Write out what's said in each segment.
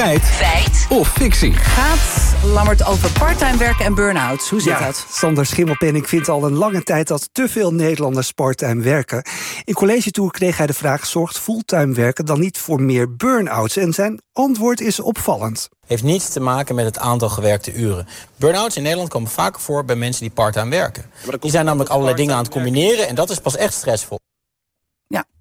Feit. Feit. Of fictie. Gaat Lammert over parttime werken en burn-outs? Hoe zit ja, dat? Sander Schimmelpenning vindt al een lange tijd dat te veel Nederlanders parttime werken. In College Tour kreeg hij de vraag: zorgt fulltime werken dan niet voor meer burn-outs? En zijn antwoord is opvallend. Heeft niets te maken met het aantal gewerkte uren. Burn-outs in Nederland komen vaker voor bij mensen die parttime werken. Die zijn namelijk allerlei dingen aan het combineren en dat is pas echt stressvol.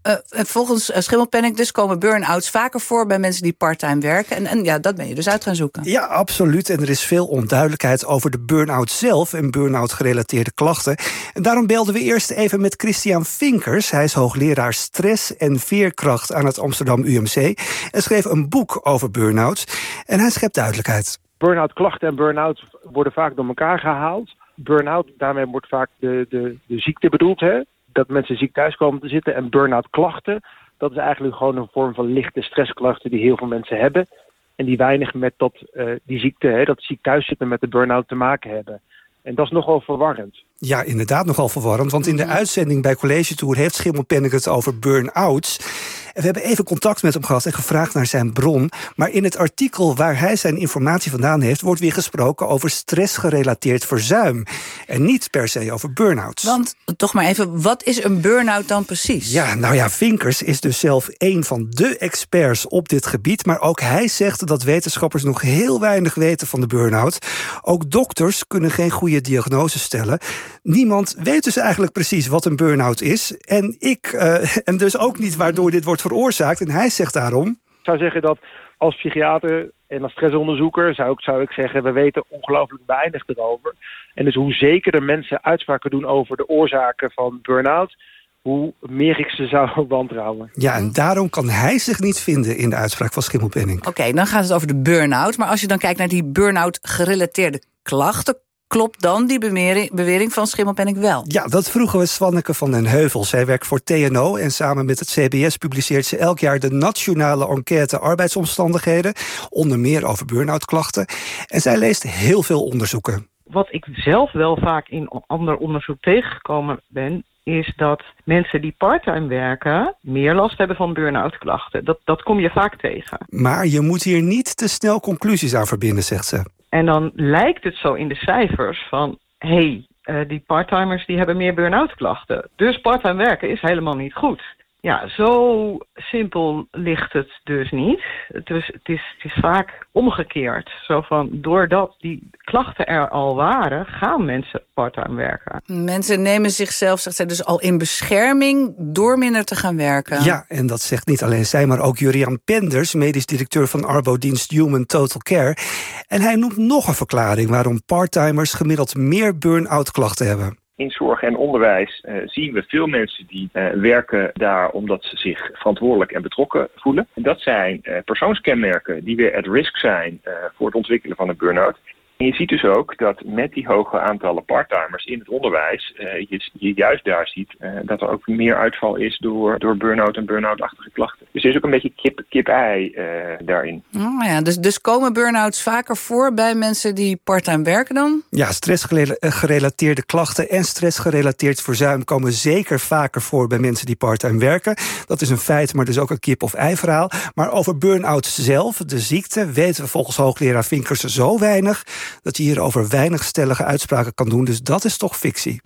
Uh, volgens uh, Schimmelpenning dus komen burn-outs vaker voor bij mensen die parttime werken. En, en ja, dat ben je dus uit gaan zoeken. Ja, absoluut. En er is veel onduidelijkheid over de burn-out zelf en burn-out gerelateerde klachten. En daarom belden we eerst even met Christian Vinkers. Hij is hoogleraar stress en veerkracht aan het Amsterdam UMC. En schreef een boek over burn-outs. En hij schept duidelijkheid. Burn-out klachten en burn-out worden vaak door elkaar gehaald. Burn-out, daarmee wordt vaak de, de, de ziekte bedoeld, hè? Dat mensen ziek thuis komen te zitten. En burn-out klachten, dat is eigenlijk gewoon een vorm van lichte stressklachten die heel veel mensen hebben. En die weinig met dat, uh, die ziekte, hè, dat ziek thuis zitten met de burn-out te maken hebben. En dat is nogal verwarrend. Ja, inderdaad nogal verwarrend. Want in de uitzending bij College Tour heeft Schimmelpenning het over burn-outs. En we hebben even contact met hem gehad en gevraagd naar zijn bron. Maar in het artikel waar hij zijn informatie vandaan heeft... wordt weer gesproken over stressgerelateerd verzuim. En niet per se over burn-outs. Want, toch maar even, wat is een burn-out dan precies? Ja, nou ja, Vinkers is dus zelf een van de experts op dit gebied. Maar ook hij zegt dat wetenschappers nog heel weinig weten van de burn-out. Ook dokters kunnen geen goede diagnose stellen. Niemand weet dus eigenlijk precies wat een burn-out is. En ik, uh, en dus ook niet waardoor dit wordt veroorzaakt. En hij zegt daarom... Ik zou zeggen dat als psychiater en als stressonderzoeker zou ik, zou ik zeggen... we weten ongelooflijk weinig erover. En dus hoe zekerder mensen uitspraken doen over de oorzaken van burn-out... hoe meer ik ze zou wantrouwen. Ja, en daarom kan hij zich niet vinden in de uitspraak van Schimmelpenning. Oké, okay, dan gaat het over de burn-out. Maar als je dan kijkt naar die burn-out gerelateerde klachten Klopt dan die bewering, bewering van Schimmelpenning wel? Ja, dat vroegen we Swanneke van den Heuvel. Zij werkt voor TNO en samen met het CBS publiceert ze elk jaar... de nationale enquête arbeidsomstandigheden. Onder meer over burn-out klachten. En zij leest heel veel onderzoeken. Wat ik zelf wel vaak in ander onderzoek tegengekomen ben is dat mensen die parttime werken meer last hebben van burn-out klachten. Dat, dat kom je vaak tegen. Maar je moet hier niet te snel conclusies aan verbinden, zegt ze. En dan lijkt het zo in de cijfers van... hé, hey, uh, die parttimers die hebben meer burn-out klachten. Dus parttime werken is helemaal niet goed. Ja, zo simpel ligt het dus niet. Dus het is, het is vaak omgekeerd. Zo van, doordat die klachten er al waren, gaan mensen parttime werken. Mensen nemen zichzelf, zegt zij, dus al in bescherming door minder te gaan werken. Ja, en dat zegt niet alleen zij, maar ook Jurian Penders, medisch directeur van Arbodienst Human Total Care. En hij noemt nog een verklaring waarom parttimers gemiddeld meer burn-out klachten hebben in zorg en onderwijs uh, zien we veel mensen die uh, werken daar omdat ze zich verantwoordelijk en betrokken voelen. En dat zijn uh, persoonskenmerken die weer at risk zijn voor het ontwikkelen van een burn-out. En je ziet dus ook dat met die hoge aantallen parttimers in het onderwijs, je, je, juist daar ziet dat er ook meer uitval is door, door burn-out en burn-out-achtige klachten. Dus er is ook een beetje kip-ei uh, daarin. Oh ja, dus, dus komen burn-outs vaker voor bij mensen die parttime werken dan? Ja, stressgerelateerde klachten en stressgerelateerd verzuim komen zeker vaker voor bij mensen die parttime werken. Dat is een feit, maar dus ook een kip-of-ei verhaal. Maar over burn-outs zelf, de ziekte, weten we volgens hoogleraar Vinkers zo weinig dat je hierover weinig stellige uitspraken kan doen. Dus dat is toch fictie.